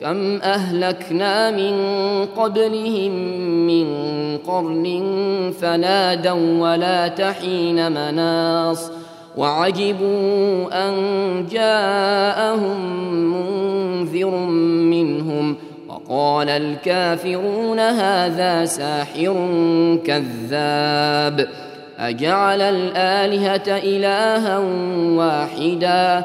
كم أهلكنا من قبلهم من قرن فنادوا ولا تحين مناص وعجبوا أن جاءهم منذر منهم وقال الكافرون هذا ساحر كذاب أجعل الآلهة إلها واحدا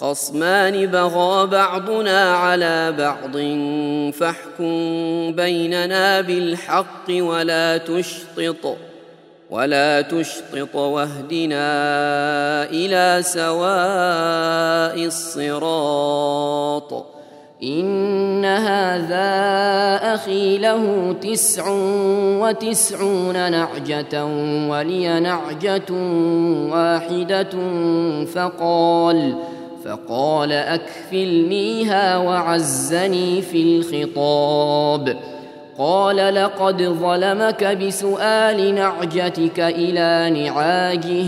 خصمان بغى بعضنا على بعض فاحكم بيننا بالحق ولا تشطط ولا تشطط واهدنا إلى سواء الصراط. إن هذا أخي له تسع وتسعون نعجة ولي نعجة واحدة فقال فقال اكفلنيها وعزني في الخطاب. قال لقد ظلمك بسؤال نعجتك إلى نعاجه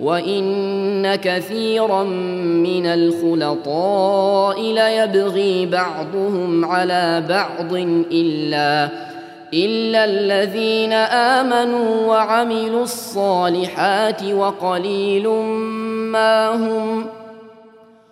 وإن كثيرا من الخلطاء ليبغي بعضهم على بعض إلا إلا الذين آمنوا وعملوا الصالحات وقليل ما هم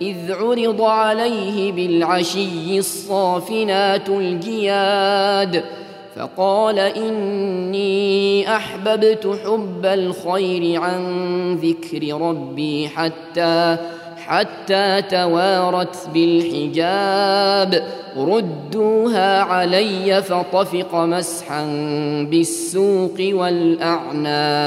إذ عرض عليه بالعشي الصافنات الجياد فقال إني أحببت حب الخير عن ذكر ربي حتى حتى توارت بالحجاب. ردوها علي فطفق مسحا بالسوق والأعناق.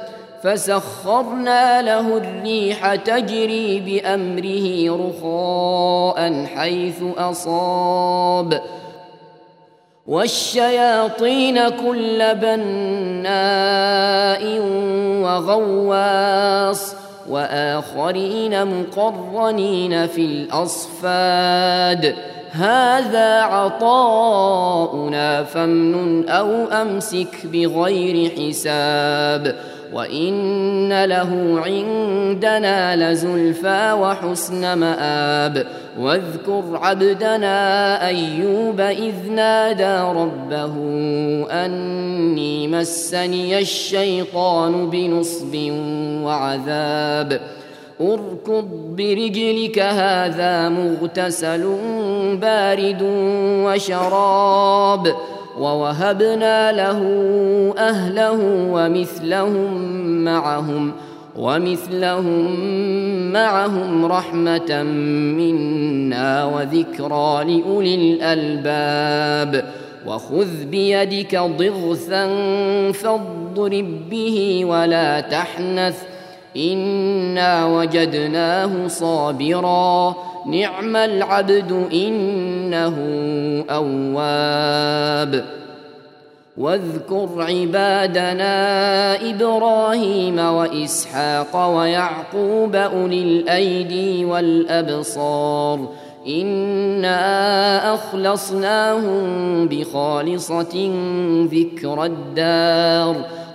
فسخرنا له الريح تجري بأمره رخاء حيث أصاب. والشياطين كل بناء وغواص. وآخرين مقرنين في الأصفاد. هذا عطاؤنا فامنن أو أمسك بغير حساب. وان له عندنا لزلفى وحسن مآب واذكر عبدنا ايوب اذ نادى ربه اني مسني الشيطان بنصب وعذاب اركض برجلك هذا مغتسل بارد وشراب ووهبنا له أهله ومثلهم معهم ومثلهم معهم رحمة منا وذكرى لأولي الألباب. وخذ بيدك ضغثا فاضرب به ولا تحنث إنا وجدناه صابرا. نعم العبد إنه أواب. واذكر عبادنا إبراهيم وإسحاق ويعقوب أولي الأيدي والأبصار. إنا أخلصناهم بخالصة ذكر الدار.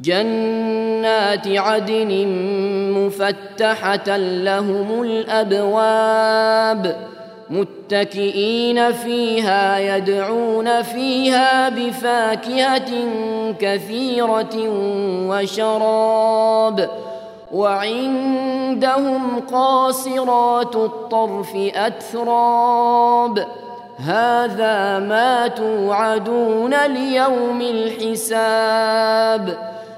جنات عدن مفتحة لهم الأبواب متكئين فيها يدعون فيها بفاكهة كثيرة وشراب وعندهم قاصرات الطرف أتراب هذا ما توعدون ليوم الحساب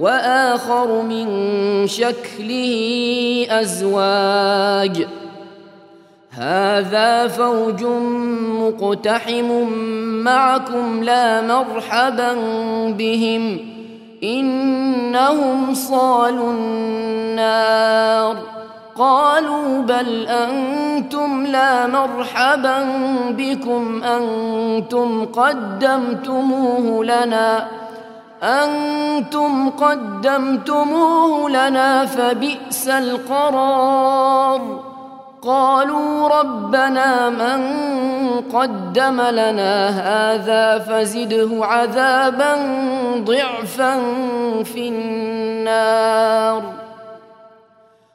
وآخر من شكله أزواج. هذا فوج مقتحم معكم لا مرحبا بهم. إنهم صالوا النار. قالوا بل أنتم لا مرحبا بكم. أنتم قدمتموه لنا. أنتم قدمتموه لنا فبئس القرار. قالوا ربنا من قدم لنا هذا فزده عذابا ضعفا في النار.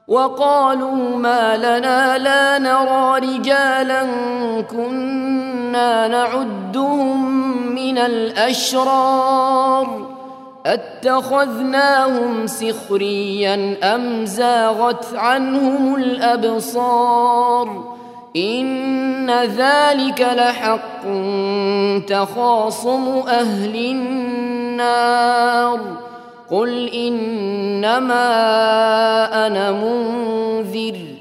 وقالوا ما لنا لا نرى رجالا كنا نعدهم من الأشرار أتخذناهم سخريا أم زاغت عنهم الأبصار إن ذلك لحق تخاصم أهل النار قل إنما أنا منذر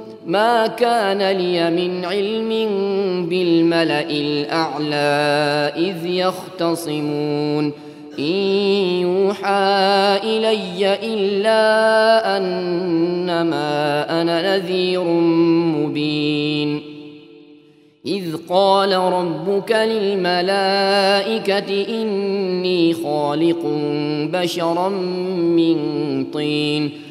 ما كان لي من علم بالملأ الأعلى إذ يختصمون. إن يوحى إلي إلا أنما أنا نذير مبين. إذ قال ربك للملائكة إني خالق بشرا من طين.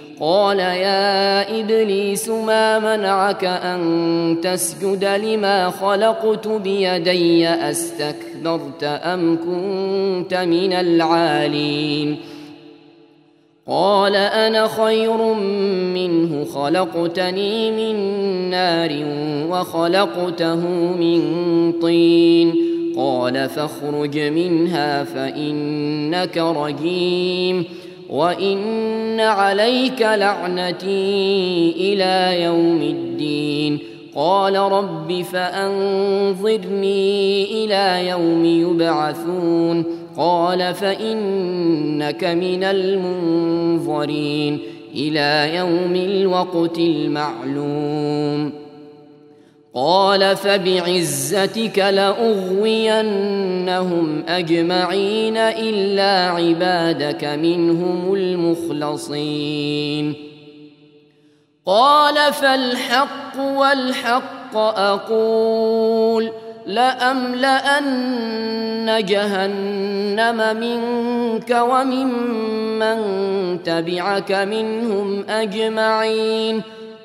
قال يا إبليس ما منعك أن تسجد لما خلقت بيدي؟ أستكبرت أم كنت من العالين؟ قال أنا خير منه خلقتني من نار وخلقته من طين. قال فاخرج منها فإنك رجيم. وان عليك لعنتي إلى يوم الدين قال رب فانظرني إلى يوم يبعثون قال فانك من المنظرين إلى يوم الوقت المعلوم قال فبعزتك لأغوينهم أجمعين إلا عبادك منهم المخلصين. قال فالحق والحق أقول لأملأن جهنم منك وممن تبعك منهم أجمعين.